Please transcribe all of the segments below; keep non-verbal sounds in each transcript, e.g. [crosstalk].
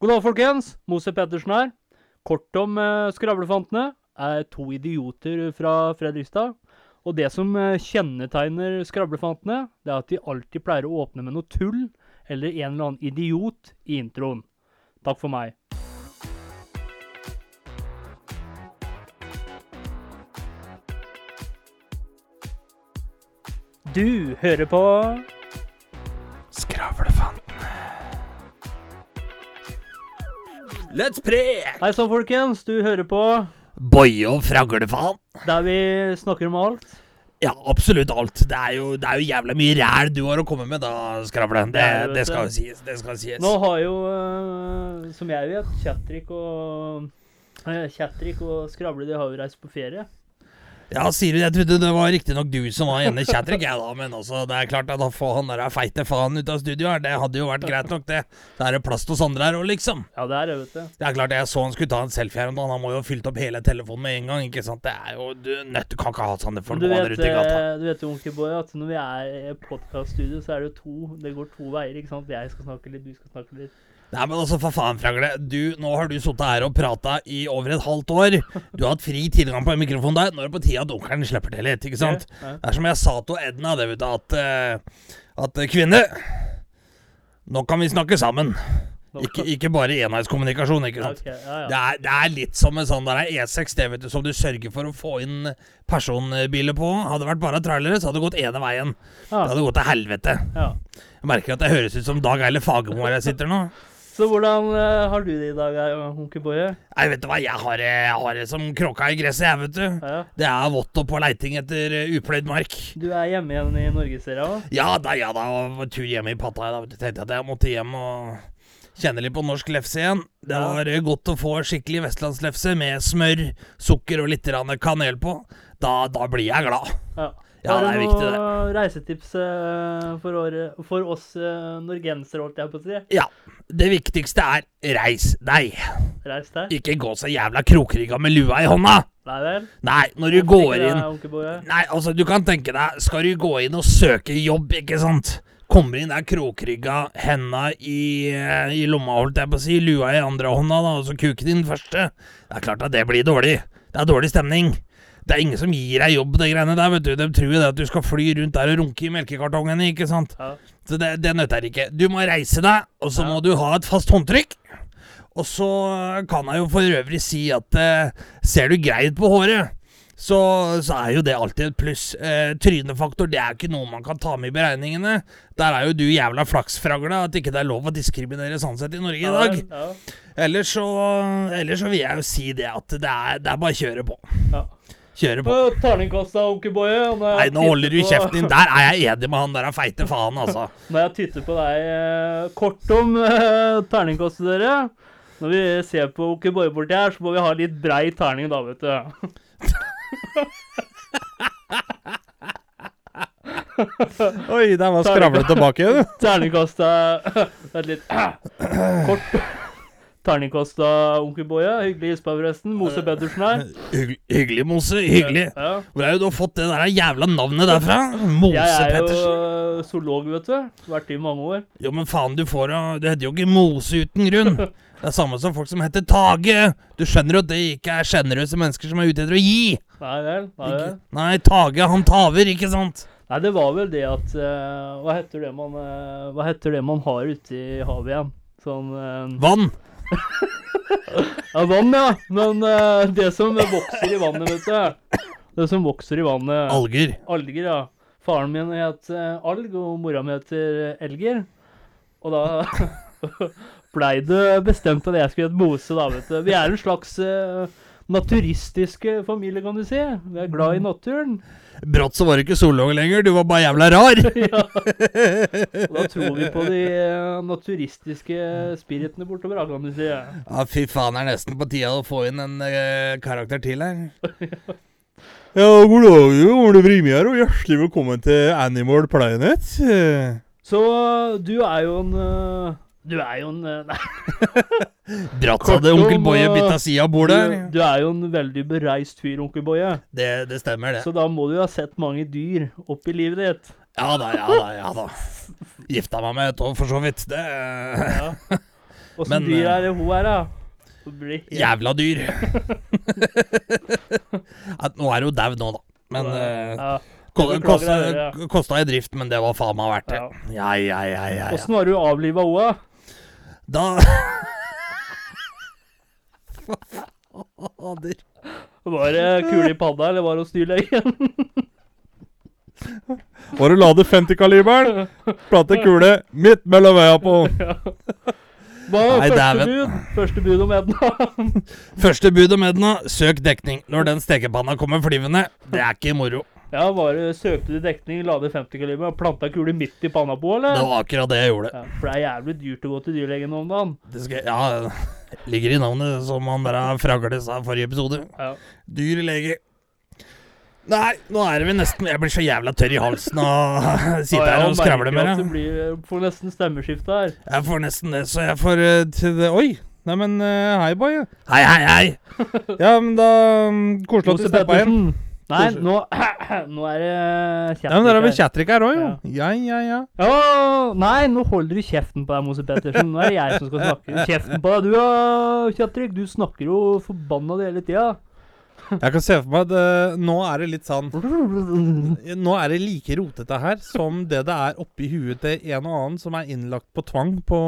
God dag, folkens. Mose Pettersen her. Kort om eh, Skravlefantene. Er to idioter fra Fredrikstad. Og det som eh, kjennetegner Skravlefantene, det er at de alltid pleier å åpne med noe tull eller en eller annen idiot i introen. Takk for meg. Du hører på Let's pray! Hei sann, folkens. Du hører på Boie og fraglefaen. der vi snakker om alt. Ja, absolutt alt. Det er jo, det er jo jævla mye ræl du har å komme med da, Skravle. Det, Det det skal jo sies. Det skal sies. Nå har jo, eh, som jeg vet, Kjatrik og uh, og Skravle de har jo reist på ferie. Ja, sier du Jeg trodde det var riktignok du som var ene Chatrick, jeg da. Men også, det er klart at å få han der feite faen ut av studio her, det hadde jo vært greit nok, det. Da er det plass til oss andre her òg, liksom. Ja, det er det, vet du. Det er klart, jeg så han skulle ta en selfie her om dagen. Han må jo ha fylt opp hele telefonen med en gang, ikke sant. Det er jo Du nødt, du kan ikke ha sånne folk rundt i gata. du vet jo, Onkel Boy, at når vi er i podkaststudio, så er det jo to Det går to veier, ikke sant? Jeg skal snakke litt, du skal snakke litt. Nei, men altså, for faen, Fragle. Du, nå har du sittet her og prata i over et halvt år. Du har hatt fri tilgang på en mikrofon der. Nå er det på tide at onkelen slipper til litt, ikke sant? Ja. Det er som jeg sa til Edna, det vet du, at, eh, at eh, kvinne Nå kan vi snakke sammen. Ikke, ikke bare enveiskommunikasjon, ikke sant? Okay, ja. Det er, det er litt som en sånn der E6 det vet du, som du sørger for å få inn personbiler på. Hadde det vært bare trailere, så hadde det gått ene veien. Det hadde gått til helvete. ja. Jeg merker at det høres ut som Dag Eile Fagermo her jeg sitter nå. Så hvordan eh, har du det i dag, eh, Onkel Boje? Nei, vet du hva, jeg har, det- jeg har det som kråka i gresset, jeg, vet du. Ja. Det er vått og på leiting etter eh, upløyd mark. Du er hjemme igjen i Norgesserien òg? Ja da, ja da, var tur hjemme i Pattaya, da tenkte jeg at jeg måtte hjem og kjenne litt på norsk lefse igjen. Det var ja. godt å få skikkelig vestlandslefse med smør, sukker og litt kanel på. Da, da blir jeg glad. Ja. Ja, det er viktig, det. reisetips eh, for, året, for oss uh, norgensere, holdt jeg på å si? Ja, det viktigste er reis deg. Reis deg? Ikke gå så jævla krokrygga med lua i hånda. Nei vel? Nei, når du går det, inn Onkel Nei, altså, du kan tenke deg Skal du gå inn og søke jobb, ikke sant? Kommer inn der krokrygga, henda i, eh, i lomma, holdt jeg på å si, lua i andre hånda, da, og så kuken i den første. Det er klart at det blir dårlig. Det er dårlig stemning. Det er ingen som gir deg jobb, de greiene der, vet du. De tror jo det at du skal fly rundt der og runke i melkekartongene, ikke sant. Ja. Så det, det nytter ikke. Du må reise deg, og så Ja. må du ha et fast håndtrykk. Og så kan jeg jo for øvrig si at eh, ser du greit på håret, så, så er jo det alltid et pluss. Eh, trynefaktor det er ikke noe man kan ta med i beregningene. Der er jo du jævla flaksfragle at ikke det er lov å diskriminere sånn sett i Norge i dag. Ja, ja. Ellers så, ellers så vil jeg jo si det at det er, det er bare å kjøre på. Ja. Kjøre på. På Terningkast da, Onkel Boje. Nei, nå holder du kjeften din. Der er jeg enig med han der feite faen, altså. [laughs] Når jeg titter på deg eh, kort om uh, terningkastet, dere Når vi ser på Onkel Boje borti her, så må vi ha litt brei terning da, vet du. [laughs] Oi, der var skravlet tilbake igjen. Terningkastet [laughs] Vent litt. [clears throat] Kort. Terningkast av Onkel Boje. Hyggelig gispa, forresten. Mose Pedersen her. [laughs] Hyggelig, hyggelig Mose. Hyggelig. Ja. Hvor er det du har fått det der jævla navnet derfra? Mose Pettersen. Jeg er jo øh, zoolog, vet du. Vært i mange år. Jo, men faen, du får da Det heter jo ikke Mose uten grunn. [laughs] Det er samme som folk som heter Tage. Du skjønner jo at det ikke er sjenerøse mennesker som er ute etter å gi. Nei vel. Nei, vel. Nei, Tage, han taver, ikke sant? Nei, det var vel det at uh, Hva heter det man uh, Hva heter det man har ute i havet igjen? Sånn uh, Vann. [laughs] Ja, vann, ja. Men øh, det som vokser i vannet, vet du. Det som vokser i vannet. Alger. Alger, ja. Faren min het øh, Alg, og mora mi heter Elger. Og da [laughs] blei det bestemt at jeg skulle hete Mose, da, vet du. Vi er en slags øh, naturistiske familie, kan du si. Vi er glad i naturen. Brått så var du ikke zoolog lenger, du var bare jævla rar. [laughs] ja. Og da tror vi på de øh, naturistiske spiritene bortover, kan du si. Ja, fy faen, det er nesten på tide å få inn en eh, karakter til her. [laughs] Ja, god dag, Ole Brimi her, og hjertelig velkommen til Animal Planet. Så du er jo en øh, Du er jo en [laughs] Nei. Bratt sa hadde onkel Boje eh, bytta side av Du, du er jo en veldig bereist fyr, onkel Boje. Det, det stemmer, det. Så da må du jo ha sett mange dyr opp i livet ditt. Ja da, ja da, ja da. Gifta meg med et år, for så vidt. Det Ja. Åssen dyr eh, er det hun er, da? Jævla dyr. [laughs] nå er hun daud nå, da. Men eh, ja. kosta, ja. kosta i drift, men det var faen meg verdt det. Ja. Ja, ja, ja, ja. ja. Åssen har du avliva henne? Da [laughs] Fader. Var det kule i panna, eller var det hos dyrlegen? [laughs] Var det lade 50-kaliberen? Plante kule midt mellom øya på. [laughs] Hva var Nei, første bud? Første bud om Edna? Første bud om Edna, søk dekning. Når den stekepanna kommer flyvende, det er ikke moro. Ja, var det, Søkte du dekning, la det 50 kaliber og planta kule midt i panna på, eller? Det var akkurat det jeg gjorde. Ja, for det er jævlig dyrt å gå til dyrlegen om dagen. Det skal, ja, ligger i navnet, som han der Fragle sa i forrige episode. Ja. Dyr lege. Nei, nå er vi nesten Jeg blir så jævla tørr i halsen av å sitte her og skravle med det. deg. Du blir, får nesten stemmeskifte her. Jeg får nesten det, så jeg får eh, til det Oi! Nei, men eh, hei, boy. Hei, hei, hei! Ja, men da um, Koselig at du steppa inn. Nei, nå, [clears throat] nå er det Ja, men der har vi her. Her òg, jo. Ja, ja, ja. Å, nei, nå holder du kjeften på deg, Mose Pettersen. Nå er det jeg som skal snakke. [laughs] Kjeften på deg, du da, Kjatrik. Du snakker jo forbanna det hele tida. Jeg kan se for meg at uh, nå er det litt sånn [laughs] Nå er det like rotete her som det det er oppi huet til en og annen som er innlagt på tvang på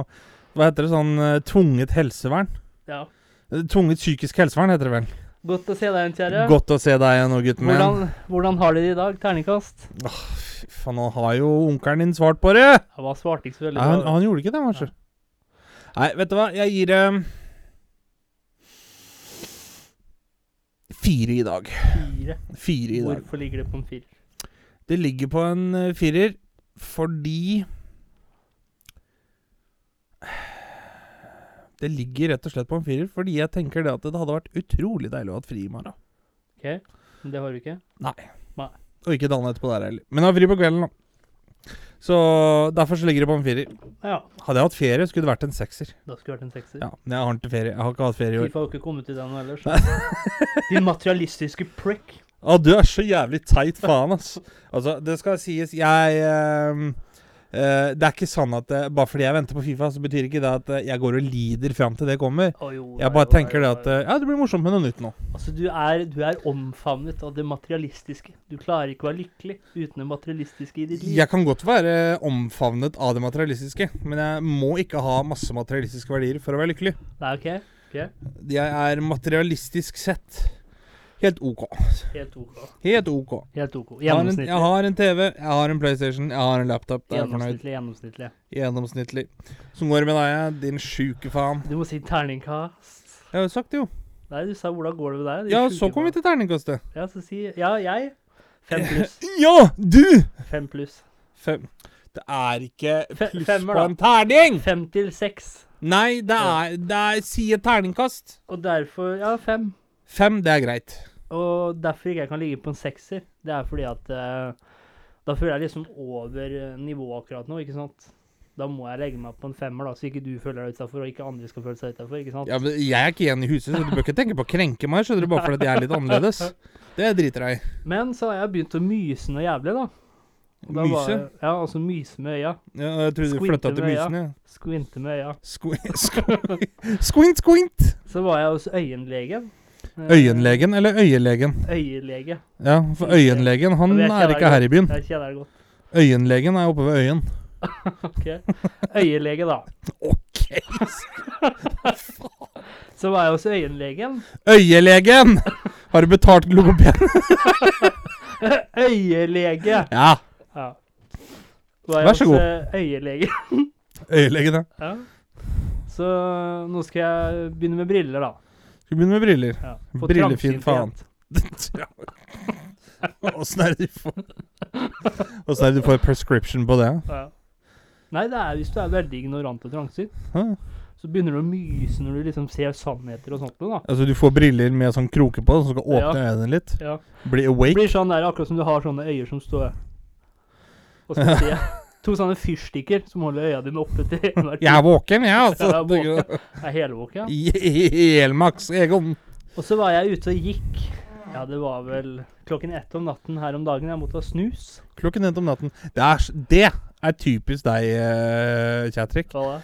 Hva heter det? Sånn uh, tvunget helsevern? Ja. Eh, Tvunget psykisk helsevern, heter det vel. Godt å se deg igjen, kjære. Godt å se deg igjen gutten min. Hvordan, hvordan har de det i dag? Terningkast? Fy faen, nå har jo onkelen din svart på det! Han var svarte ikke så veldig Nei, han, bra. han gjorde ikke det, kanskje. Nei, vet du hva? Jeg gir det Fire i dag. Fire. Fire i dag. Hvorfor ligger det på en firer? Det ligger på en eh, firer fordi Det ligger rett og slett på en firer fordi jeg tenker det at det hadde vært utrolig deilig å ha hatt fri i morgen. Ok, men det har du ikke? Nei. Og ikke dagen etterpå der heller. Men jeg har fri på kvelden, da. Så derfor så ligger det på en firer. Ja, Hadde jeg hatt ferie, skulle det vært en sekser. da skulle det vært en sekser. Ja, Men jeg har ikke ferie. Jeg har ikke hatt ferie i år. Fifa har jo ikke kommet til den heller. Så. [laughs] Din materialistiske prick. Å, du er så jævlig teit faen, ass. Altså, det skal sies, jeg ehm, eh, Det er ikke sånn at uh, bare fordi jeg venter på Fifa, så betyr ikke det at uh, jeg går og lider fram til det kommer. Oh, jo, Jeg bare jo, tenker tenker det at Ja, det blir morsomt med noe nytt nå. Altså, du er, du er omfavnet av det materialistiske. Du klarer ikke å være lykkelig uten det materialistiske i ditt liv. Jeg kan godt være omfavnet av det materialistiske, men jeg må ikke ha masse materialistiske verdier for å være lykkelig. Nei, ok. ok. Jeg er materialistisk sett helt OK. Helt ok. Helt OK. Helt ok. Jeg har, en, jeg har en TV, jeg har en PlayStation, jeg har en laptop. Jeg. Gjennomsnittlig, gjennomsnittlig. Gjennomsnittlig. Som går det med deg, din sjuke faen? Du må si terningkast. Jeg har jo sagt det, jo. Nei, du sa hvordan går det med deg? Ja, så kommer vi til terningkastet. Ja, så si Ja, jeg. Fem pluss. [laughs] Ja, du! Fem pluss. Fem. Det er ikke pluss femmer, på en terning! Fem til seks. Nei, det er, det er Si et terningkast. Og derfor Ja, fem. Fem, det er greit. Og derfor ikke jeg kan ligge på en sekser, det er fordi at uh, Da føler jeg liksom over eh, nivået akkurat nå, ikke sant? Da må jeg legge meg på en femmer, da, så ikke du føler deg utafor, og ikke andre skal føle seg utafor? Ja, men Jeg er ikke igjen i huset, så du bør ikke tenke på å krenke meg, skjønner du, bare fordi jeg er litt annerledes. Det driter jeg i. Men så har jeg begynt å myse noe jævlig, da. Da Myse? jeg- Ja, altså myse med øya. Ja, jeg trodde du flytta til. Mysen, ja. Skvinte med øya. Squi- [laughs] squi- Squint, squint! Så var jeg hos øyenlegen. Eh, Øyenlegen eller øyelegen? Øyelege. Ja, for øyenlegen, han er ikke her i byen. Jeg kjenner det godt. Øyenlegen er oppe ved øyen. [laughs] Ok. Øyelege, da. Ok. [laughs] Så var jeg hos øyenlegen. Øyelegen! Har du betalt logopeden? [laughs] Øyelege! Ja. Ja. Vær så god. Øyelegen. Øyelege. Øyelegen, ja. Ja. Så nå skal jeg begynne med briller, da. Skal begynne med briller? Ja. Få Brillefin trangsynthet. [laughs] [laughs] Åssen er det du får Åssen er det du får prescription på det? Ja. Nei, det er hvis du er veldig ignorant og trangsynt. Hæ? Så begynner du å myse når du liksom ser sannheter og sånt da. Altså Du får briller med sånn kroke på, som skal åpne øynene litt? Ja. Bli awake? blir sånn der akkurat som du har sånne øyer som står og skal [laughs] si? To sånne fyrstikker som holder øya dine oppe til enhver tid. Jeg er våken, jeg, altså. Ja, jeg er våken. Jeg er helvåken. [laughs] Helmaks Egon. Og så var jeg ute og gikk. Ja, det var vel klokken ett om natten her om dagen. Jeg måtte ha snus. Klokken ett om natten. Det er, det er typisk deg, uh, Kjatrik. Hva da?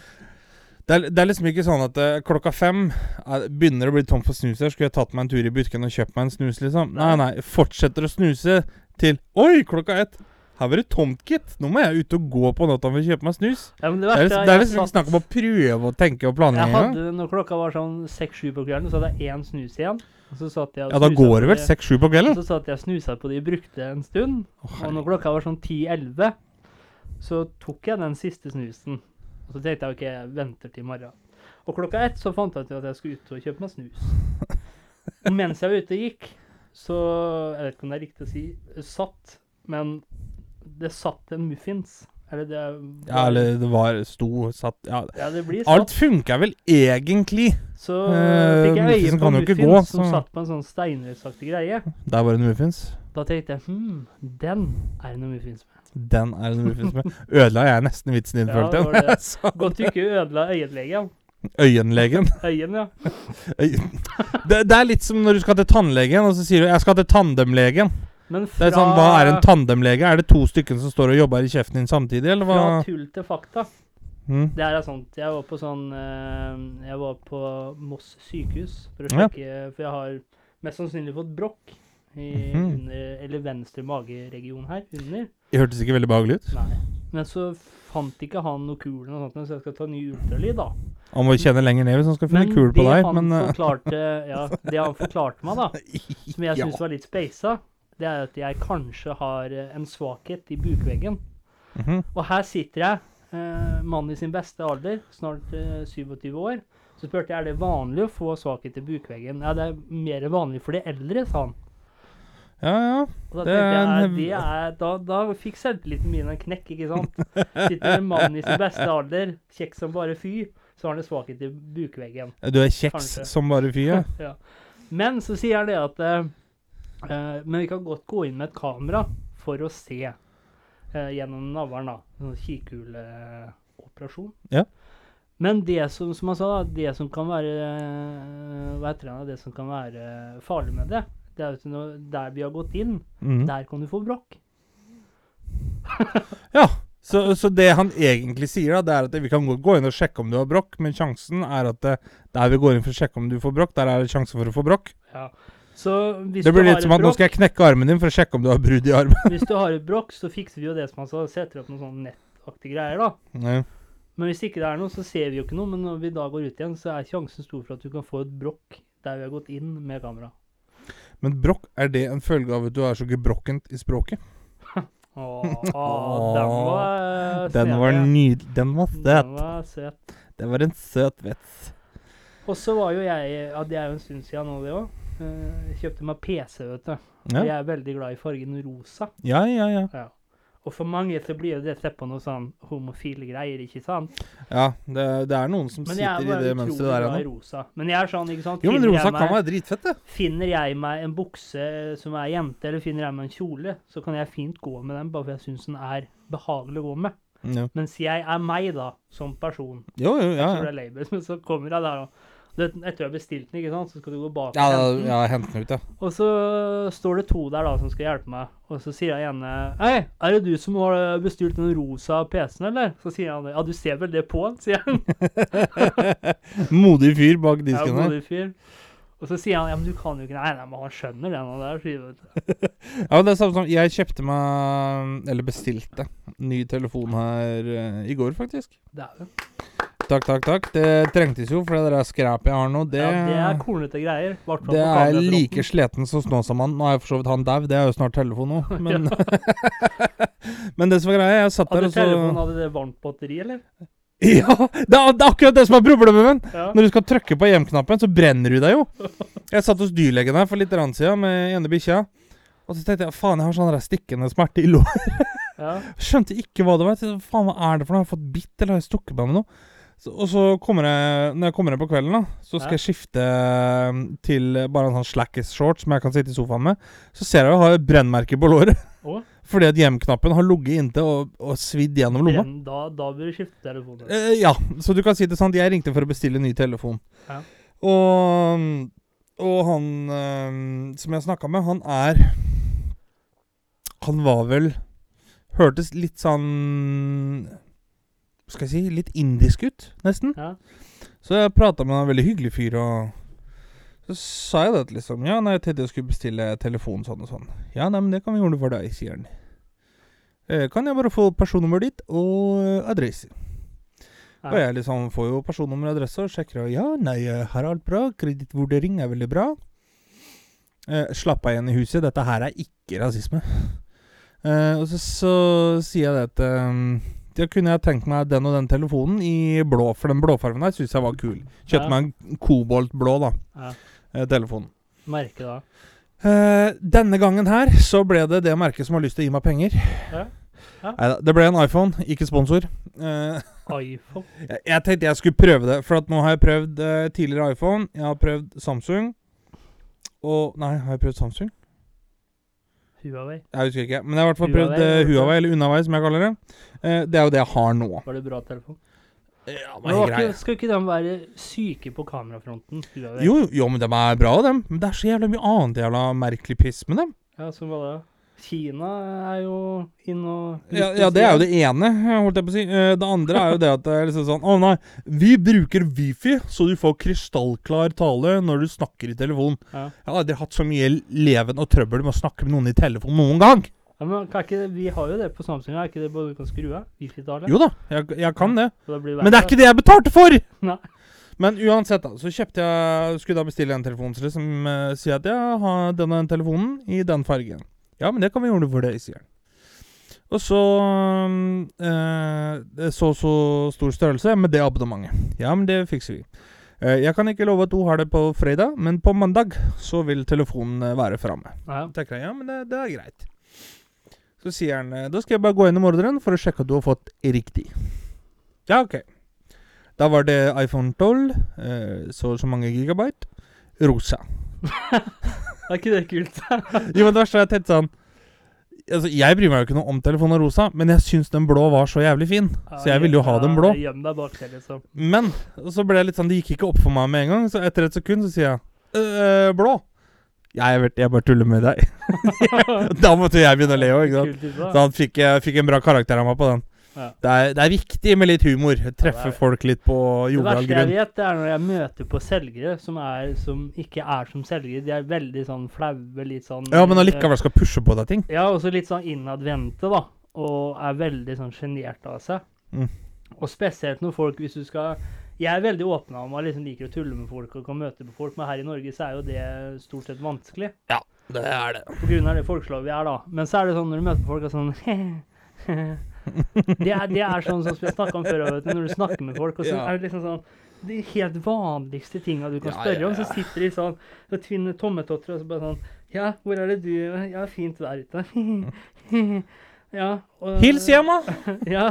Det er, det er liksom ikke sånn at uh, klokka fem er, begynner å bli tomt for snus her. Skulle jeg tatt meg en tur i butikken og kjøpt meg en snus, liksom? Nei, nei. Fortsetter å snuse til Oi, klokka ett! Her var det tomt, gitt. Nå må jeg ut og gå på natta for å kjøpe meg snus. Ja, men det Det er, verste det er liksom snakk om å prøve å tenke og planlegge. Jeg hadde, når klokka var sånn seks-sju på kvelden, så hadde jeg én snus igjen. Og så satt jeg og ja da går det vel seks-sju på kvelden? Så satt jeg og snusa på de brukte en stund. Oh, Og når klokka var sånn 10-11, så tok jeg den siste snusen. Og så tenkte jeg ok, jeg venter til i morgen. Og klokka ett så fant jeg ut at jeg skulle ut og kjøpe meg snus. Og [laughs] mens jeg var ute og gikk, så Jeg vet ikke om det er riktig å si satt, men det satt en muffins. Eller det Ja, eller det var sto satt Ja. Ja, det blir satt. Alt funka vel egentlig. Så Eh, fikk jeg øye på kan jo ikke muffins gå, som så- satt på en sånn steinrøysaktig greie. Der var det en muffins. Da tenkte jeg hm, den er det noe muffins med. Den er det en muffins med. Ødela jeg nesten vitsen din, Ja, følte det jeg. var det. [laughs] Godt du ikke ødela øyenlegen. Øyenlegen. [laughs] Øyen, ja. Øy- [laughs] Det, det er litt som når du skal til tannlegen, og så sier du 'jeg skal til tandemlegen'. Men Det er sånn, Hva er en tandemlege? Er det to stykker som står og jobber i kjeften din samtidig, eller Fra tull til fakta. Mm. Det er sånt. Jeg var på sånn eh, Jeg var på Moss sykehus for å Ja. For jeg har mest sannsynlig fått brokk i Mhm. under, eller venstre mageregion her under. Det hørtes ikke veldig behagelig ut. Nei. Men så fant ikke han noe kul, noe sånt, så jeg skal ta ny ultralyd, da. Han må kjenne lenger ned hvis han skal finne kul på deg, Men det han forklarte, ja, det han forklarte meg, da, [laughs] som jeg Ja. var litt speisa, det er at jeg kanskje har eh, en svakhet i bukveggen. mhm. Og her sitter jeg, eh, mann i sin beste alder, snart eh, 27 år. Så spurte jeg er det vanlig å få svakhet i bukveggen. Ja, det er mer vanlig for de eldre, sa han. Ja, ja. Og da Det tenkte er jeg, det er, da, da fikk selvtilliten min en knekk, ikke sant. Sitter en mann i sin beste alder, kjekk som bare fy, så har han en svakhet i bukveggen. Du er kjeks som bare fy, ja. [laughs] ja. Men så sier han det at eh, eh, Men vi kan godt gå inn med et kamera for å se eh, gjennom navlen, da. En kikhuleoperasjon. Ja. Men det som, som han sa, da, det som kan være eh, Hva heter det, det som kan være farlig med det, det er at når, der vi har gått inn, mm. der kan du få brokk. [laughs] Ja, så, så det han egentlig sier, da, det er at vi kan gå- inn og sjekke om du har brokk, men sjansen er at der vi går inn for å sjekke om du får brokk, der er det sjanse for å få brokk. Ja. Det blir litt som at at nå skal jeg knekke armen din for å sjekke om du har brudd i armen. hvis du har et brokk, så fikser vi jo det som han sa, setter opp noen sånne nettaktige greier, da. Nei. Men hvis ikke det er noe, så ser vi jo ikke noe. Men når vi da går ut igjen, så er sjansen stor for at du kan få et brokk der vi har gått inn med kamera. Men brokk, er det en følge av at du er så gebrokkent i språket? [laughs] Åh, den var Den var nydelig. Den var Den søt. var søt. Det var en søt vits. Og så var jo jeg Ja, det er jo en stund siden nå, det òg. Jeg kjøpte meg PC, vet du. Ja, jeg er veldig glad i fargen rosa. ja, ja. ja. Ja. Og for mange så blir jo det sett på noe sånn homofile greier, ikke sant? ja det, det er noen som Men er sitter i det mønsteret der ennå. rosa. Men jeg er sånn, ikke sant Jo, men rosa meg- kan være dritfett, det. Finner jeg meg en bukse som er jente, eller finner jeg meg en kjole, så kan jeg fint gå med den, bare for jeg syns den er behagelig å gå med. Ja. Mens jeg er meg, da, som person. Jo, jo, ja. Så ja. det er labels, men så kommer jeg der, og det, etter å ha bestilt den, ikke sant, så skal du gå bak og Ja, hente den. ja, hente den ut, ja. Og så står det to der da som skal hjelpe meg, og så sier jeg ene Hei, er det du som har bestilt den rosa PC-en, eller? Så sier han. Ja, du ser vel det på den, sier han. [laughs] Modig fyr bak disken disken her. modig fyr. Og så sier han ja, men du kan jo ikke Nei, nei, men han skjønner det han der, sier du. [laughs] Ja, men det er samme som Jeg kjøpte meg Eller bestilte ny telefon her uh, i går, faktisk. Dæven. Takk, takk, takk. Det trengtes jo, for det der skrapet jeg har nå, det, Ja, det er kornete greier. det er like sliten som Snåsamann. Nå er jeg for så vidt han dau, det er jo snart telefon nå. [laughs] Men, [laughs] men det som var greia, jeg satt der og så telefonen hadde det varmt batteri, eller? [laughs] Ja! Det er, det er akkurat det som er problemet, men. Ja. Når du skal trykke på hjem-knappen, så brenner du deg jo. Jeg satt hos dyrlegen her for litt siden med ene bikkja. Og så tenkte jeg faen, jeg har sånn stikkende smerte i låret. ja. Skjønte ikke hva det var. Faen, hva er det for noe? Har jeg fått bitt, eller har jeg stukket meg med noe? Så, og så kommer jeg, når jeg kommer ned på kvelden, da, så skal Ja. jeg skifte eh, til bare en sånn slackis-shorts som jeg kan sitte i sofaen med. Så ser jeg jeg har brennmerker brennmerke på låret. Oh. [laughs] Fordi at hjem-knappen har ligget inntil og, og svidd gjennom lomma. Da, da bør du skifte telefon. Eh, ja, så du kan si det sånn. Jeg ringte for å bestille ny telefon. Ja. Og, og han eh, som jeg snakka med, han er Han var vel Hørtes litt sånn Skal jeg si litt indisk ut, nesten. Ja. Så jeg prata med en veldig hyggelig fyr, og så sa jeg det liksom Ja, nei, jeg tenkte jeg skulle bestille telefon sånn og sånn. Ja, nei, men det kan vi ordne for deg, sier han. Eh, kan jeg bare få personnummeret ditt og eh, adresse? Ja. Og jeg liksom får jo personnummer og adresse og sjekker, og ja, nei, eh, her er alt bra. Kredittvurdering er veldig bra. Eh, slapp av igjen i huset, dette her er ikke rasisme. Eh, og så, så sier jeg det at da kunne jeg tenkt meg den og den telefonen i blå, for den blåfargen der syns jeg var kul. Kjøpte Ja. meg en koboltblå, da, Ja. eh, telefon. Merke da. Eh, denne gangen her så ble det det merket som har lyst til å gi meg penger. Ja. Ja. Neida, det ble en iPhone, ikke sponsor. Eh, iPhone. [laughs] jeg, jeg tenkte jeg skulle prøve det, for at nå har jeg prøvd eh, tidligere iPhone. Jeg har prøvd Samsung. Og Nei, har jeg prøvd Samsung? Huawei. Jeg husker ikke. Men jeg har i hvert fall prøvd Huawei, eh, Huawei, eller Unawei, som jeg kaller det. Uh, det er jo det jeg har nå. Var det bra telefon? Ja, Men var ikke, skal ikke de være syke på kamerafronten? Jo, jo, jo, men de er bra, dem. Men det er så jævla mye annet jævla merkelig piss med dem. Ja, som hva da? Kina er jo inn og Ja, ja, det er jo det ene, holdt jeg på å si. Eh, Det andre er jo det at det er liksom sånn Å nei, vi bruker wifi, så du får krystallklar tale når du snakker i telefon. Ja. Jeg har aldri hatt så mye leven og trøbbel med å snakke med noen i telefon noen gang. Ja, men ikke, Vi har jo det på Samsung, er ikke det bare du kan skru av? Wifi-tale? Jo da, jeg, jeg kan det. det Men det er ikke det jeg betalte for! [laughs] Nei. Men uansett, da, så kjøpte jeg Skulle da bestille en telefon som liksom, sier at jeg har denne telefonen i den fargen. Ja, men det kan vi gjøre for deg, sier han. Og så eh, Så så stor størrelse med det abonnementet. Ja, men det fikser vi. Eh, jeg kan ikke love at hun har det på fredag, men på mandag så vil telefonen eh, være framme. Ja. tenker jeg, ja, men det, det er greit. Så sier han da skal jeg bare gå gjennom ordren for å sjekke at du har fått riktig. Ja, ok. Da var det iPhone 12, eh, så og så mange gigabyte, rosa. [laughs] Er ikke det kult? Jo, men det verste er jeg tenkte sånn Altså, Jeg bryr meg jo ikke noe om telefonen rosa, men jeg syns den blå var så jævlig fin. Så jeg ville jo ha den blå. Gjem deg bak det, liksom. Men så ble jeg litt sånn Det gikk ikke opp for meg med en gang, så etter et sekund så sier jeg «Øh, blå. Jeg vet, jeg bare tuller med deg. [laughs] da måtte jeg begynne å le òg, ikke sant. Så han fikk, fikk en bra karakter av meg på den. Ja. Det, er, det er viktig med litt humor. Treffe Ja, folk litt på Det verste jeg vet, det er når jeg møter på selgere som, er, som ikke er som selgere. De er veldig sånn flaue, litt sånn Ja, men eh, allikevel skal pushe på deg ting. Ja, også litt sånn innadvendte, da. Og er veldig sånn sjenert av seg. Mm. Og spesielt når folk, hvis du skal Jeg er veldig åpen om meg, liksom liker å tulle med folk og kan møte på folk, men her i Norge så er jo det stort sett vanskelig. Ja, Det er det. På grunn av det folkeslaget vi er, da. Men så er det sånn når du møter folk og sånn [laughs] det, er, det er sånn som vi har snakka om før, vet du, når du snakker med folk, og så er det liksom sånn De helt vanligste tinga du kan spørre om, så sitter de sånn og tvinner tommetotter og så bare sånn Ja, hvor er det du Ja, fint vær ute. [laughs] ja. Og, Hils hjem, da! [laughs] Ja.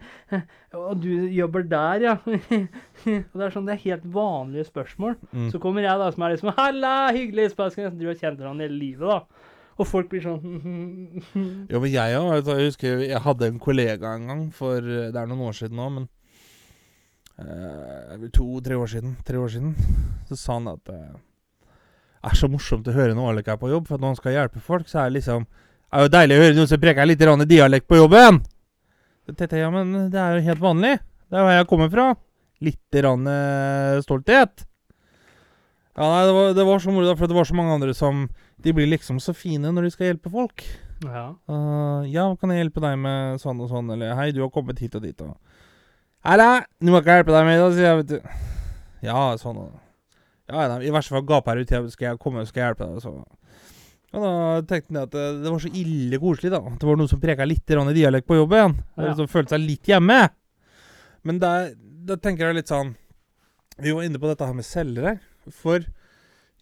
[laughs] og du jobber der, ja. og det er sånn, det er helt vanlige spørsmål. Mm. Så kommer jeg da som er liksom Halla, hyggelig! Så Du har kjent hverandre hele livet, da. Og folk blir sånn [laughs] Jo, men jeg òg. Altså, jeg husker jeg hadde en kollega en gang for eh, Det er noen år siden nå, men uh, To-tre år siden. Tre år siden. Så sa han at eh, det er så morsomt å høre når Alek er på jobb, for når han skal hjelpe folk, så er det liksom Det er jo deilig å høre noen som preker litt grann dialekt på jobben! Så tenkte jeg, ja, men det er jo helt vanlig. Det er jo her jeg kommer fra. Litt grann eh, stolthet. Ja, nei, det var, det var så moro, for det var så mange andre som De blir liksom så fine når de skal hjelpe folk. Ja. Uh, ja, kan jeg hjelpe deg med sånn og sånn? Eller hei, du har kommet hit og dit og nei, nå må jeg ikke hjelpe deg med det, sier jeg, vet du. Ja, sånn og Ja, nei, i verste fall gap her jeg skal jeg komme skal jeg hjelpe deg, så Og da tenkte jeg at det, det var så ille koselig, da. At det var noen som preka litt i dialekt på jobben. Ja. Som følte seg litt hjemme. Men da tenker jeg litt sånn Vi var inne på dette her med selgere. For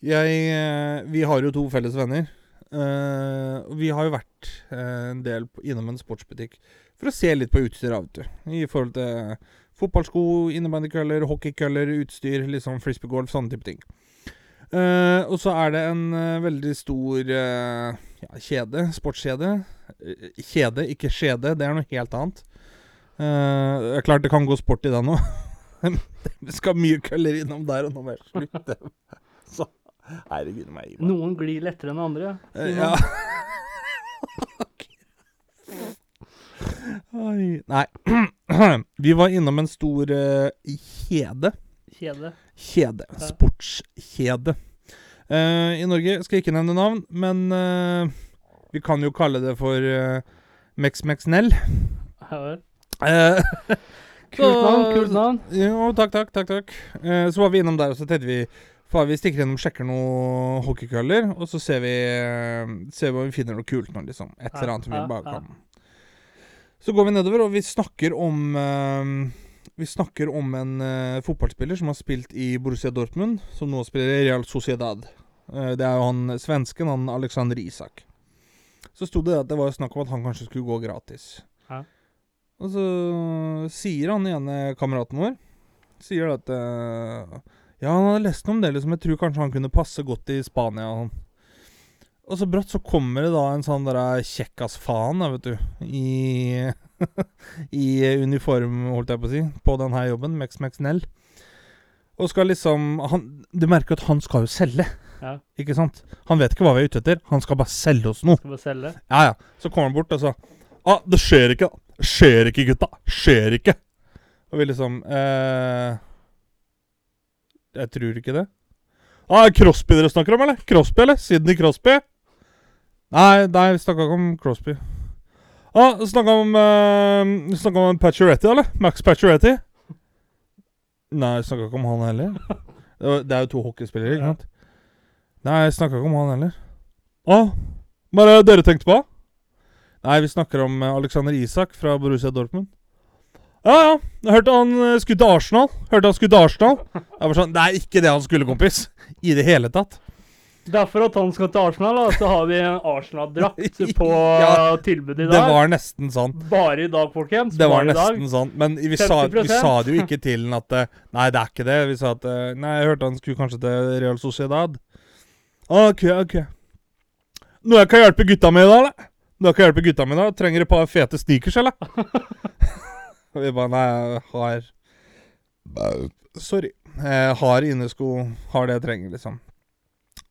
jeg eh, Vi har jo to felles venner. Uh, vi har jo vært uh, en del på, innom en sportsbutikk for å se litt på utstyr av det. I forhold til fotballsko, innebandykøller, hockeykøller, utstyr, liksom frisbeegolf, sånne type ting. Uh, og så er det en veldig stor ja, kjede, sportskjede. Kjede, ikke skjede. Det er noe helt annet. Uh, klart det kan gå sport i den òg. [laughs] det skal mye køller innom der, og nå Slutt. jeg slutte. [laughs] Så herregud meg. Ivar. Noen glir lettere enn andre. Eh, Ja. [laughs] Nei. [clears throat] Vi var innom en stor uh, kjede. Kjede. Kjede. Ja. Sportskjede. Uh, I Norge skal jeg ikke nevne navn, men uh, vi kan jo kalle det for uh, Mex-Mex-Nell. Ja vel. [laughs] Kult navn, kult [laughs] navn. jo, takk, takk, takk. takk. Eh, så var vi innom der, og så tenkte vi Faen, vi stikker innom, sjekker noen hockeykøller, og så ser vi eh, Ser vi om vi finner noe kult nå, liksom. Et eller annet annet vi bare kan. Så går vi nedover, og vi snakker om eh, Vi snakker om en uh, fotballspiller som har spilt i Borussia Dortmund, som nå spiller i Real Sociedad. Uh, det er jo han svensken, han Alexander Isak. Så sto det at det var snakk om at han kanskje skulle gå gratis. Ja. Og så sier han ene kameraten vår Sier at eh, Ja, han hadde lest noe om det, liksom. Jeg tror kanskje han kunne passe godt i Spania. og sånn. Og så brått så kommer det da en sånn der kjekkas-faen, da, vet du. I [laughs] I uniform, holdt jeg på å si, på denne jobben. Mex Mex Nell. Og skal liksom han, Du merker at han skal jo selge, Ja. ikke sant? Han vet ikke hva vi er ute etter. Han skal bare selge oss noe. Skal bare selge. Ja, ja. Så kommer han bort og så ah, det skjer ikke, da. Skjer ikke, gutta. Skjer ikke. Og vi liksom eh, Jeg tror ikke det. Ah, er Crosby dere snakker om, eller? Crosby, eller? Sidney Crosby? Nei, nei, vi snakka ikke om Crosby. Ah, snakka om uh, Snakka om Pacioretty, eller? Max Pacioretty? Nei, jeg snakka ikke om han heller. [laughs] Det det er jo to hockeyspillere, ikke Ja. sant? Nei, jeg snakka ikke om han heller. Å, hva er det dere tenkte på? Nei, vi snakker om eh, Alexander Isak fra Borussia Dortmund. Ja, ja. Jeg hørte han eh, skulle til Arsenal. Hørte han skulle til Arsenal. Jeg var sånn, Det er ikke det han skulle, kompis. I det hele tatt. Derfor at han skal til Arsenal, da, så har vi en Arsenal-drakt [laughs] på Ja, tilbud i dag. Det var nesten sånn. Bare i dag, folkens. Det var nesten sånn. Men vi sa, vi sa det jo ikke til han at eh, Nei, det er ikke det. Vi sa at eh, Nei, jeg hørte han skulle kanskje til Real Sociedad. OK, OK. Noe jeg kan hjelpe gutta med i dag, eller? Noe jeg kan hjelpe gutta med i dag? Trenger et par fete sneakers, eller? [laughs] Og vi bare Nei, jeg har Sorry. Jeg har innesko. Har det jeg trenger, liksom.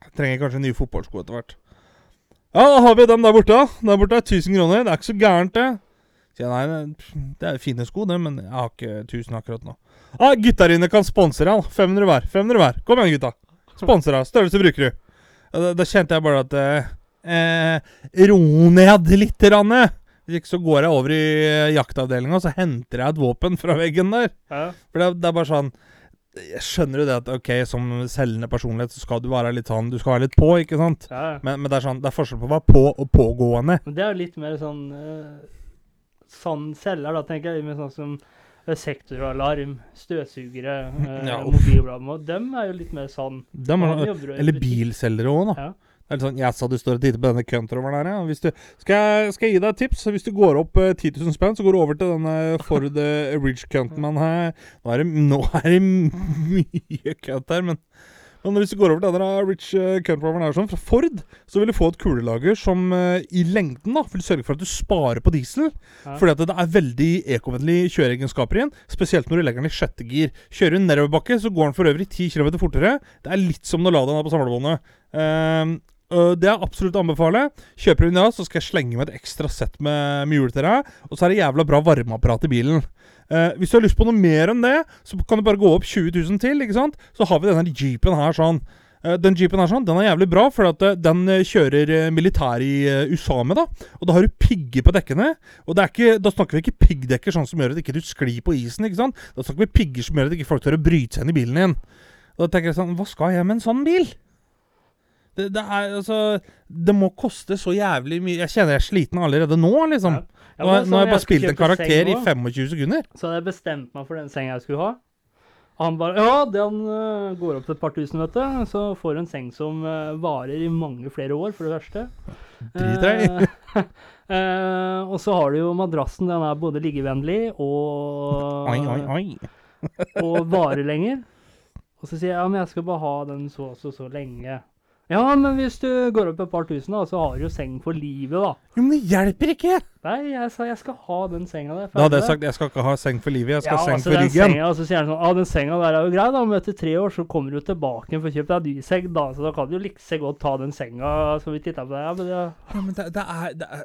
Jeg trenger kanskje nye fotballsko etter hvert. Ja, da har vi dem der borte. Der borte er 1000 kroner. Det er ikke så gærent, det. Sier nei, det- er fine sko, det, men jeg har ikke 1000 akkurat nå. Ja, Gutta dine kan sponse deg, da. 500 hver. 500 hver. Kom igjen, gutta. Sponser deg. Størrelse bruker du. Da, da kjente jeg bare at eh, eh, Ro ned litt, Ranne. Så går jeg over i eh, jaktavdelinga, og så henter jeg et våpen fra veggen der. Ja. For det, det er bare sånn Jeg skjønner jo det at ok, som selgende personlighet så skal du være litt sånn Du skal være litt på, ikke sant? Ja. Men, men det er sånn Det er forskjell på å være på og pågående. Men det er jo litt mer sånn uh, Sann selger, da, tenker jeg. Med sånn som eh, sektoralarm, støvsugere, [laughs] Ja, mobilblad. Dem er jo litt mer sånn er, i eller bilselgere òg, da. Ja. Det er litt sånn, sa du står og titter på denne countroveren der, ja. Hvis du, skal, skal jeg gi deg et tips? Hvis du går opp eh, 10 000 spenn, så går du over til denne Ford eh, Ridge Countman her. Nå er det, nå er det mye count her, men, men hvis du går over til denne Ridge uh, Countroveren her sånn, fra Ford, så vil du få et kulelager som eh, i lengden da, vil sørge for at du sparer på diesel. Ja. Fordi at det er veldig ekovennlig kjøreegenskaper igjen. Spesielt når du legger den i sjette gir. Kjører du nedoverbakke, så går den for øvrig 10 km fortere. Det er litt som når Ladaen er på samlebåndet. Ehm, øh, det er absolutt å anbefale. Kjøper du den så skal jeg slenge med et ekstra sett med, hjul til deg. Og så er det jævla bra varmeapparat i bilen. Uh, hvis du har lyst på noe mer enn det, så kan du bare gå opp 20 000 til. ikke sant? Så har vi denne jeepen her sånn. Uh, Den jeepen her sånn, den er jævlig bra, for at den kjører militær i USA med. da. Og da har du pigger på dekkene. Og ikke, da snakker vi ikke piggdekker sånn som gjør at ikke du sklir på isen. ikke sant? Da snakker vi pigger som gjør at ikke folk tør å bryte seg inn i bilen din. Og da tenker jeg sånn, hva skal jeg med en sånn bil? Det, det er altså Det må koste så jævlig mye Jeg kjenner jeg er sliten allerede nå, liksom. Ja. Ja, Nå, nå har jeg bare spilt en karakter i 25 sekunder. Så hadde jeg bestemt meg for den senga jeg skulle ha. Han bare Ja, den uh, går opp til et par tusen, vet du. Så får du en seng som uh, varer i mange flere år, for det verste. Drit deg uh, [laughs] og så har du jo madrassen. Den er både liggevennlig og, Oi, oi, oi. og varer lenger. Og så sier jeg ja, men jeg skal bare ha den så og så, så lenge. Ja, men hvis du går opp et par tusen, da, så har du jo seng for livet, da. Jo, men det hjelper ikke! Nei, jeg sa jeg skal ha den senga der. Da hadde jeg sagt jeg skal ikke ha seng for livet, jeg skal ja, ha seng altså, for ryggen. Ja, altså så sier han sånn, ah, den senga der er jo grei, da, men etter tre år så kommer du tilbake igjen for å kjøpe deg ny seng, da, så da kan du jo like godt ta den senga som vi titta på deg. Ja, men, det, ja, men det, det er, det er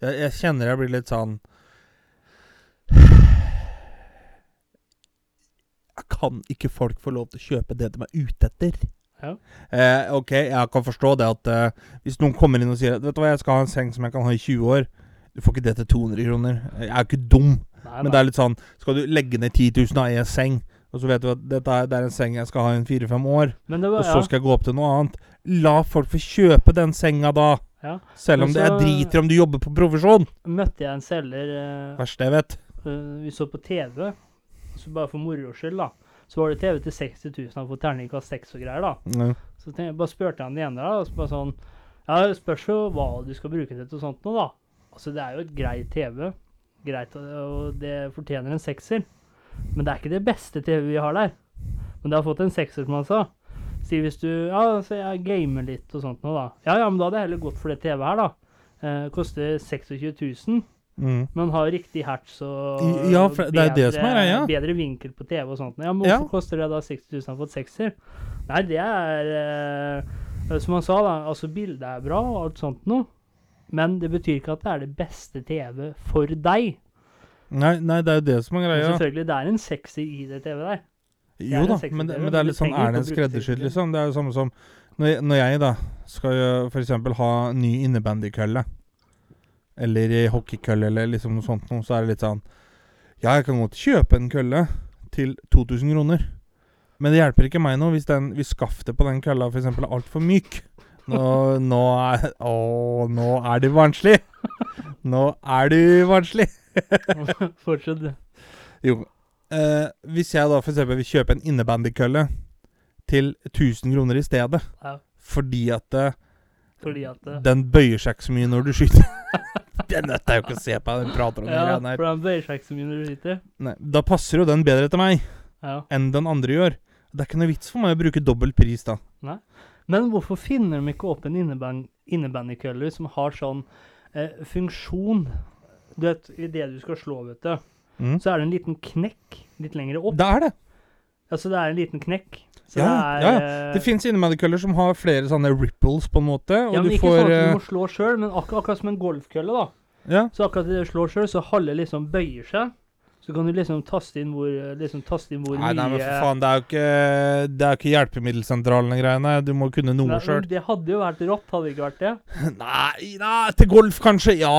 jeg, jeg kjenner jeg blir litt sånn Jeg kan ikke folk få lov til å kjøpe det de er ute etter? Ja. Eh, ok, jeg kan forstå det at eh, hvis noen kommer inn og sier Vet du hva, jeg skal ha en seng som jeg kan ha i 20 år. Du får ikke det til 200 kroner. Jeg er jo ikke dum. Nei, Men det er litt sånn Skal du legge ned 10 000 i en seng, og så vet du at dette er, det er en seng jeg skal ha i en fire-fem år, Men det og var, så skal jeg gå opp til noe annet La folk få kjøpe den senga da. ja. Selv om så, det er driter om du jobber på profesjon. Møtte jeg en selger eh, Verste jeg vet. eh, Vi så på TV, så bare for moro skyld, da. Så var det TV til 60 000, han får terningkast 6 og greier, da. Ja. Så tenkte jeg, bare spurte han det ene da, og så bare sånn Ja, det spørs jo hva du skal bruke det til og sånt nå, da. Altså, det er jo et greit TV. Greit, og- det fortjener en sekser. Men det er ikke det beste TV vi har der. Men det har fått en sekser, som han sa. Si hvis du Ja, så jeg gamer litt og sånt nå, da. Ja, ja, men da hadde jeg heller gått for det TV her, da. Eh, koster 26 000, Mm. men har riktig hertz og ja, for det det som er ja. bedre vinkel på TV og sånt. Ja, men Ja. hvorfor koster det da 60 000 for et sekser? Nei, det er eh, Som han sa, da. Altså, bildet er bra og alt sånt noe. Men det betyr ikke at det er det beste TV for deg. Nei, nei, det er jo det som er Men greia. selvfølgelig, det er en sekser i det TV der. Jo da, men, det- men det er litt sånn Er det en skreddersydd, liksom? Det er jo samme som når jeg, når jeg da skal f.eks. ha ny innebandykølle, eller i hockeykølle, eller liksom noe sånt noe, så er det litt sånn Ja, jeg kan godt kjøpe en kølle til 2000 kroner, men det hjelper ikke meg nå hvis, den, hvis skaftet på den kølla f.eks. er altfor myk. Nå, [laughs] nå er Å, nå er du barnslig! Nå er du barnslig! [laughs] Fortsett. du. Jo. Eh, hvis jeg da f.eks. vil kjøpe en innebandykølle til 1000 kroner i stedet, Ja. fordi at eh, Fordi at eh, den bøyer seg ikke så mye når du skyter [laughs] Den nødt jeg jo ikke å se på, den prater om Ja, greiene for den bøyer seg ikke så mye når du skyter. Nei, da passer jo den bedre til meg Ja. enn den andre gjør. Det er ikke noe vits for meg å bruke dobbel pris da. Nei. Men hvorfor finner de ikke opp en inneband- innebandykølle som har sånn eh, funksjon? Du vet, idet du skal slå, vet du, Mm. så er det en liten knekk litt lenger opp. Det er det. Altså, det er en liten knekk. Så Ja, det er ja, ja. Det fins innebandykøller som har flere sånne ripples, på en måte. Ja, men du ikke får sånn at eh, du må slå sjøl, men akkurat, akkurat som en golfkølle, da. Ja. Så akkurat det du slår sjøl, så halve liksom bøyer seg. Så kan du liksom taste inn hvor, liksom taste inn hvor Nei, nei, men for faen, det er jo ikke, det er ikke hjelpemiddelsentralen greiene. Du må kunne noe sjøl. Det hadde jo vært rått, hadde det ikke vært det? [laughs] Nei, nei, til golf kanskje, ja.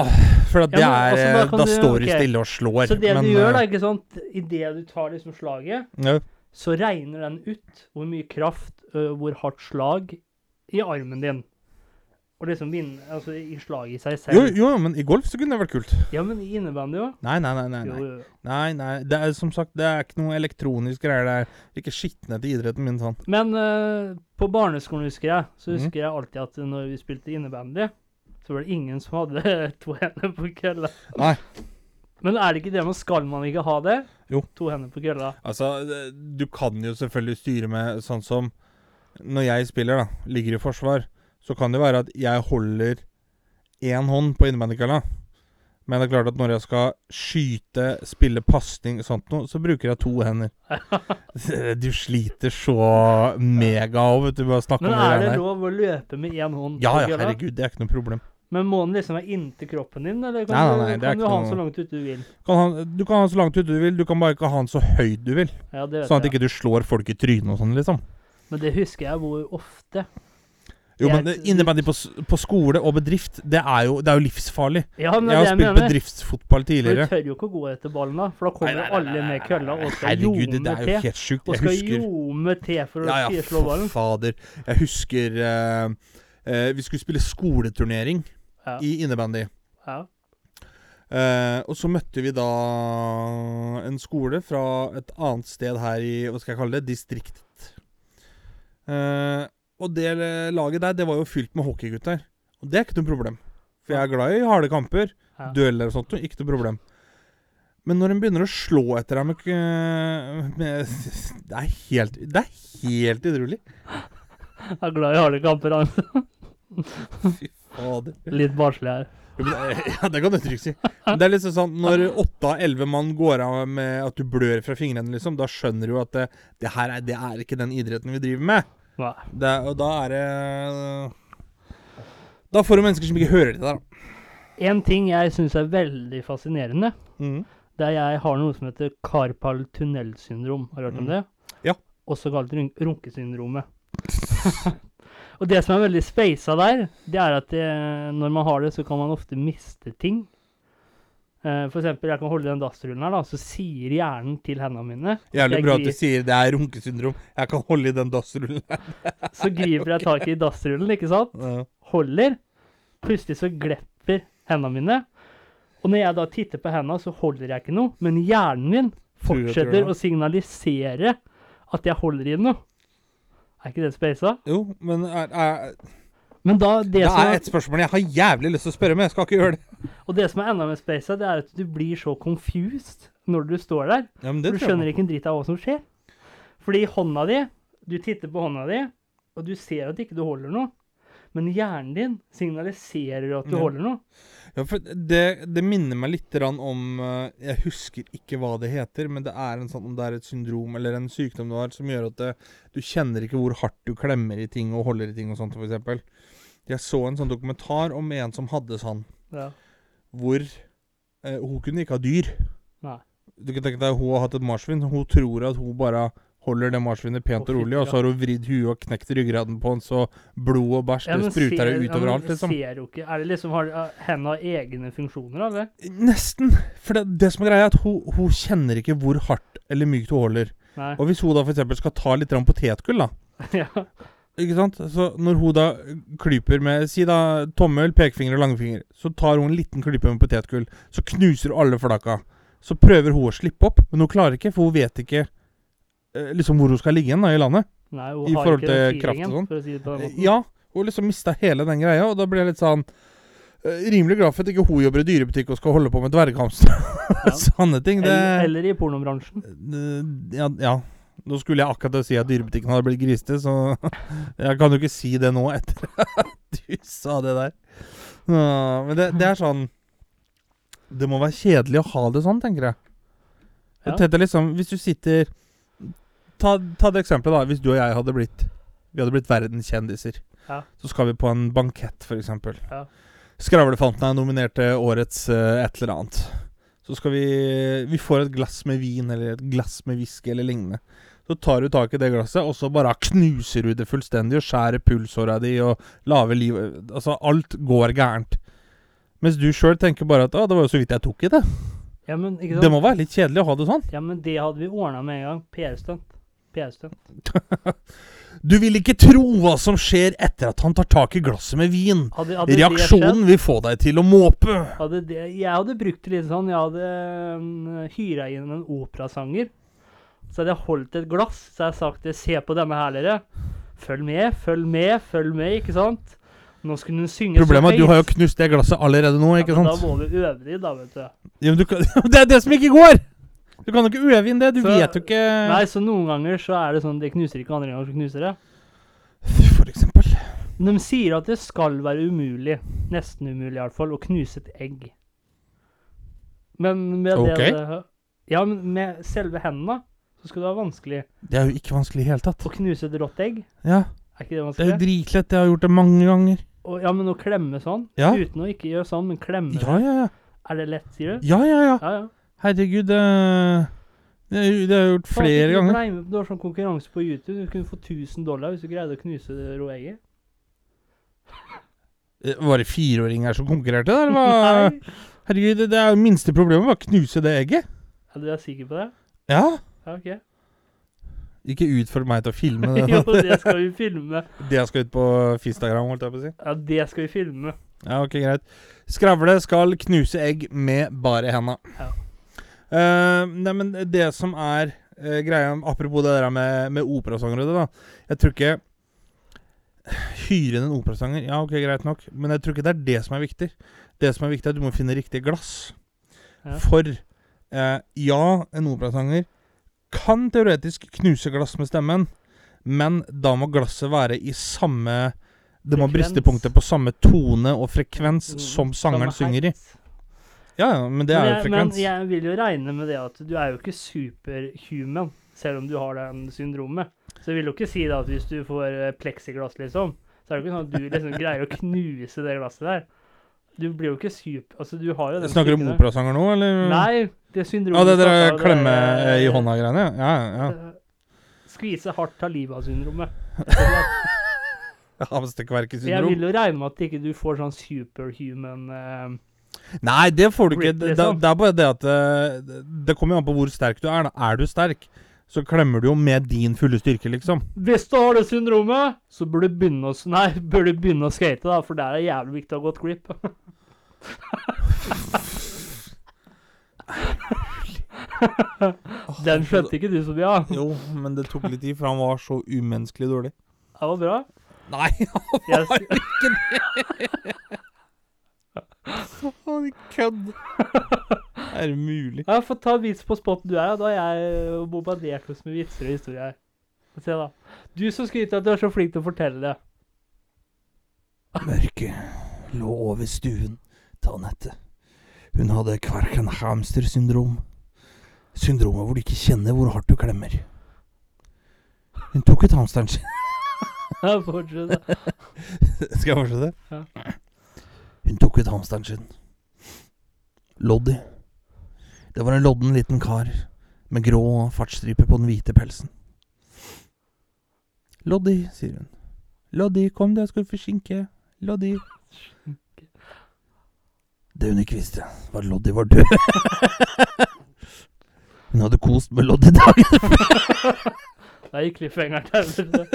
For Ja, men, er altså, da eh, Da du- står du okay. stille og slår. Så det men, du gjør, da, eh, ikke sant Idet du tar liksom slaget, ja. Så regner den ut hvor mye kraft, ø, hvor hardt slag, i armen din. Og liksom vinne Altså i slag i seg selv. Jo, jo, men i golf så kunne det vært kult. Ja, men i innebandy òg. Nei, nei, nei. nei, Jo, nei. jo. nei, nei. Det er som sagt, det er ikke noe elektronisk greier der. Ikke skitne til idretten min sånn. Men uh, på barneskolen, husker jeg, så husker husker jeg alltid at når vi spilte innebandy, så var det ingen som hadde [laughs] to hender på kølla. Nei. Men er det ikke det man skal man ikke ha det? Jo. To hender på kølla. Altså, du kan jo selvfølgelig styre med sånn som Når jeg spiller, da, ligger i forsvar, så kan det være at jeg holder én hånd på innebandykølla. Men det er klart at når jeg skal skyte, spille pasning og sånt noe, så bruker jeg to hender. [laughs] Du sliter så mega av, vet du, Bare snakke om det Men er det lov å løpe med én hånd Ja, ja, herregud, det er ikke noe problem. Men må den liksom være inntil kroppen din, eller kan, Nei, nei, du, nei, er kan du ha den så langt ute du vil? Kan ha, du kan ha den så langt ute du vil, du kan bare ikke ha den så høyt du vil. Ja, det vet Sånn at jeg. ikke du slår folk i trynet og sånn, liksom. Men det husker jeg hvor ofte. Jo, men innebandy på, på skole og bedrift, det er jo, det er jo livsfarlig. Ja, Jeg har spilt mener. bedriftsfotball For du tør jo ikke å gå etter ballen da, for da kommer Nei, alle med kølla og skal Herregud, det ljome er jo til. helt sjukt. Og Jeg skal husker ljome til for å Ja, ja, ja, slå for Ja, fader. Jeg husker uh, uh, Vi skulle spille skoleturnering Ja. i innebandy. Ja. Eh, og så møtte vi da en skole fra et annet sted her i Hva skal jeg kalle det? Distriktet. Eh, og det laget der, det var jo fylt med hockeygutter. Og det er ikke noe problem. For jeg er glad i harde kamper. Ja. Dueller og sånt. Ikke noe problem. Men når en begynner å slå etter deg med, med [laughs] Det er helt Det er helt utrolig. Jeg er glad i harde kamper. han. Fader. Litt barnslig her. Det- [laughs] Ja, det kan du trygt si. Men det er liksom sånn Når åtte av elleve mann går av med at du blør fra fingrene, liksom, da skjønner du at det, det her er, det er ikke den idretten vi driver med. Det, og da er det Da får du mennesker som ikke hører til deg, da. En ting jeg syns er veldig fascinerende, mm. Det er jeg har noe som heter carpal tunnelsyndrom. Har du hørt om Mm. det? Ja. Også kalt run runkesyndromet. [laughs] og det som er veldig speisa der, det er at det, når man har det, så kan man ofte miste ting. Uh, for eksempel, jeg kan holde den dassrullen her, da, så sier hjernen til hendene mine Jævlig bra at du sier det er runkesyndrom. Jeg kan holde i den dassrullen. [laughs] Så griper jeg tak i dassrullen, ikke sant? Ja. Holder. Plutselig så glepper hendene mine. Og når jeg da titter på hendene, så holder jeg ikke noe. Men hjernen min fortsetter å signalisere at jeg holder i noe. Er ikke det spaisa? Jo, men er, er, Men da, det, det som er et spørsmål jeg har jævlig lyst til å spørre, men jeg skal ikke gjøre det. og det som er enda mer spaisa, det er at du blir så confused når du står der. Ja, For du skjønner ikke en dritt av hva som skjer. Fordi hånda di Du titter på hånda di, og du ser at ikke du holder noe. Men hjernen din signaliserer at du Ja. holder noe. Ja, for det, det minner meg litt om eh, Jeg husker ikke hva det heter, men det er en sånn om det er et syndrom eller en sykdom du har som gjør at det, du kjenner ikke hvor hardt du klemmer i ting og holder i ting og sånt, eksempel. Jeg så en sånn dokumentar om en som hadde sånn, Ja. hvor eh, hun kunne ikke ha dyr. Nei. Du kan tenke deg Hun har hatt et marsvin. Hun tror at hun bare holder det marsvinet pent og rolig, og så har hun vridd huet og knekt ryggraden på den, så blod og bæsj det spruter ser- det ja, utover alt, liksom. Ser jo ikke Er det liksom har hendene har egne funksjoner, eller? Nesten. For det, det som er greia, er at hun, hun kjenner ikke hvor hardt eller mykt hun holder. Nei. Og hvis hun da f.eks. skal ta litt potetgull, da [laughs] ja. Ikke sant? Så når hun da klyper med Si da tommel, pekefinger og langfinger, så tar hun en liten klype med potetgull. Så knuser hun alle flaka. Så prøver hun å slippe opp, men hun klarer ikke, for hun vet ikke liksom hvor hun skal ligge igjen da, i landet. Nei, hun I har forhold ikke den kraft og sånn. For å si det på den måten. Ja, hun liksom mista hele den greia, og da blir jeg litt sånn eh, Rimelig glad for at ikke hun jobber i dyrebutikk og skal holde på med dverghamster. [laughs] Ja. Sånne ting. Det, Eller, eller i pornobransjen. Eh, ja, ja. Nå skulle jeg akkurat si at dyrebutikken hadde blitt grisete, så [laughs] jeg kan jo ikke si det nå etter [laughs] at du sa det der. Men det, det er sånn Det må være kjedelig å ha det sånn, tenker jeg. Ja. Liksom, Hvis du sitter Ta, ta det eksempelet, da. Hvis du og jeg hadde blitt Vi hadde blitt verdenskjendiser. Ja. Så skal vi på en bankett, f.eks. Ja. Skravlefanten er nominert til årets uh, et eller annet. Så skal vi Vi får et glass med vin eller et glass med whisky eller lignende. Så tar du tak i det glasset, og så bare knuser du det fullstendig og skjærer pulsåra di og lager liv Altså, alt går gærent. Mens du sjøl tenker bare at 'Å, det var jo så vidt jeg tok i det'. Ja, men, Det må være litt kjedelig å ha det sånn. ja, men det hadde vi ordna med en gang. PR-stunt. PR-stunt. [laughs] Du vil ikke tro hva som skjer etter at han tar tak i glasset med vin. Hadde, hadde Reaksjonen vil få deg til å måpe. Hadde det, jeg hadde brukt det litt sånn Jeg hadde um, hyra inn en operasanger. Så hadde jeg holdt et glass, så hadde jeg sagt Se på denne dere. Følg med, følg med, følg med, ikke sant? Nå skulle hun synge Problemet er at du har jo knust det glasset allerede nå, ikke ja, men sant? Da må vi øve det, da, vet du. Ja, men du kan, [laughs] det er det som ikke går! Du kan jo ikke øve inn det. Du Så- vet jo ikke Nei, så noen ganger så er det sånn Det knuser ikke andre ganger så knuser det. For eksempel. De sier at det skal være umulig, nesten umulig i hvert fall, å knuse et egg. Men med Ok. det det Ja, men med selve hendene så skal det være vanskelig. Det er jo ikke vanskelig i det hele tatt. Å knuse et rått egg, Ja, er ikke det vanskelig? Det er jo dritlett. Jeg har gjort det mange ganger. Og, ja, men å klemme sånn, Ja. uten å ikke gjøre sånn, men klemme Ja, ja, ja. Er det lett, sier du? Ja, ja, ja. Ja, ja. Herregud, det Det har jeg- det har jeg gjort flere ganger. ble med- Du har sånn konkurranse på YouTube. Du kunne få 1000 dollar hvis du greide å knuse det egget. Eh, Var det fireåringer som konkurrerte, da? [laughs] Nei. Herregud, det det er jo minste problemet var å knuse det egget. Er du er sikker på det? Ja. Ja, ok. Ikke utfordre meg til å filme [laughs] det. jo, det. det skal vi filme. det skal ut på Fistagram, holdt jeg på å si. Ja, det skal vi filme. Ja, ok, greit. Skravle skal knuse egg med bare henda. Ja. Eh, nei, men det som er uh, greia Apropos det der med, med operasangere, da. Jeg tror ikke Hyre inn en operasanger, ja, ok, greit nok. Men jeg tror ikke det er det som er viktig. Det som er viktig, er at du må finne riktig glass. Ja. For uh, ja, en operasanger kan teoretisk knuse glass med stemmen, men da må glasset være i samme Det må briste punktet på samme tone og frekvens Mm, som sangeren synger i. Ja, ja, men det er Men jo frekvens. Men jeg vil jo regne med det at du er jo ikke superhuman, selv om du har den syndromet. Så jeg vil jo ikke si da at hvis du får eh, pleksiglass, liksom, så er det ikke sånn at du liksom greier å knuse det glasset der. Du blir jo ikke super Altså, du har jo den Snakker du om operasanger nå, eller? Nei, det syndromet Ja, det der det klemme er, eh, i eh, hånda-greiene? Ja, ja. eh, Skvise hardt av livet av syndromet. [laughs] Hamsterkverkesyndrom. Jeg vil jo regne med at ikke du får sånn superhuman eh, Nei, det får du ikke. Det, Det, liksom. det er bare det at eh, Det kommer jo an på hvor sterk du er. da. Er du sterk, så klemmer du jo med din fulle styrke, liksom. Hvis du har det syndromet, så bør du begynne å, nei, bør du begynne å skate, da, for der er det jævlig viktig å ha godt grip. [laughs] Den skjønte ikke du Sofia. Jo, men det tok litt tid, for han var så umenneskelig dårlig. Det var bra. Nei, [laughs] Jeg, han kødd! [laughs] Er det mulig? ja, Få ta vits på spotten du er, da. Har jeg bombardert oss med vitser og historier. Få se, da. Du som skryter at du er så flink til å fortelle det. Mørket lå over stuen til Anette. Hun hadde Kvarkenhamster-syndrom. Syndromet hvor du ikke kjenner hvor hardt du klemmer. Hun tok ut hamsteren sin. [laughs] Ja, fortsett. da. [laughs] Skal jeg fortsette? Ja. Hun tok ut hamsteren sin. Loddy. Det var en lodden liten kar med grå fartsstripe på den hvite pelsen. Loddy, sier hun. Loddy, kom deg, skal du forsinke. Loddy. Det hun ikke visste, var at Loddy var død. [laughs] Hun hadde kost med Loddy dagen [laughs] Der gikk cliffhangeren til.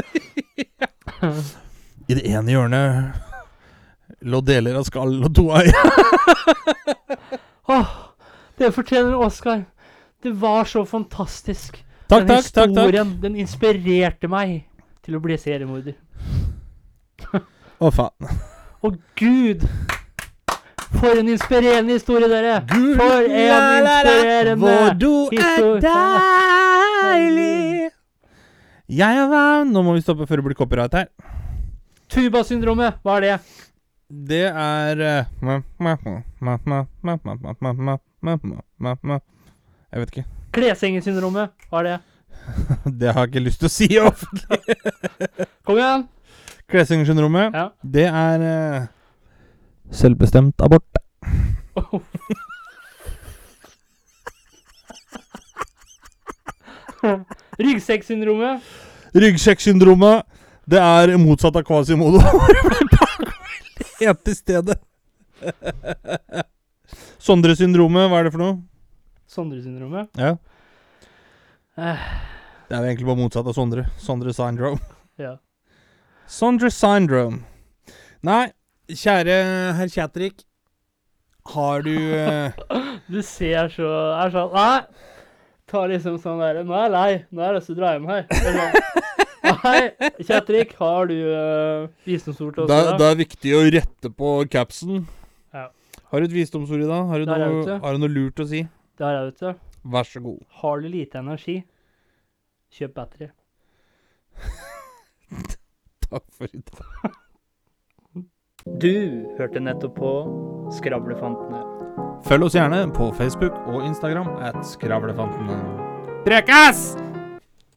[laughs] I det ene hjørnet lå deler av skallen og toa i. [laughs] Åh, det fortjener Oscar. Det var så fantastisk. Takk, den takk, takk. takk. historien, den inspirerte meg til å bli seriemorder. Å, faen. Å gud! For en inspirerende historie, dere! Gud, For en inspirerende Hvor du er deilig. Jeg er varm Nå må vi stoppe før det blir copyright her. Tubasyndromet, hva er det? det er Jeg vet ikke. Kleshengersyndromet. Hva er det? det har jeg ikke lyst til å si offentlig. Kom igjen. Kleshengersyndromet, ja. det er uh, selvbestemt abort. Oh. Ryggsekksyndromet. Ryggsekksyndromet, det er motsatt av kvasimodo. Helt til stedet. [laughs] Sondre-syndromet, hva er det for noe? Sondre-syndromet. Ja. Eh, Det er jo egentlig bare motsatt av Sondre. Sondre syndrome. ja. Sondre syndrome. Nei, kjære herr Kjatrik. Har du eh, [laughs] Du ser så Er sånn Nei! Tar liksom sånn derre Nå er jeg lei. Nå har jeg lyst til å dra hjem her. [laughs] Nei, Kjetrik, har du uh, visdomsord til oss? det, i dag? det er viktig å rette på capsen. Ja. Har du et visdomsord i dag? Har du, Der er noe, ute. har du noe lurt å si? Det har jeg, vet du. Vær så god. Har du lite energi, kjøp battery. [laughs] Takk for i dag. Du hørte nettopp på Skravlefantene. Følg oss gjerne på Facebook og Instagram at Skravlefantene. Prekas!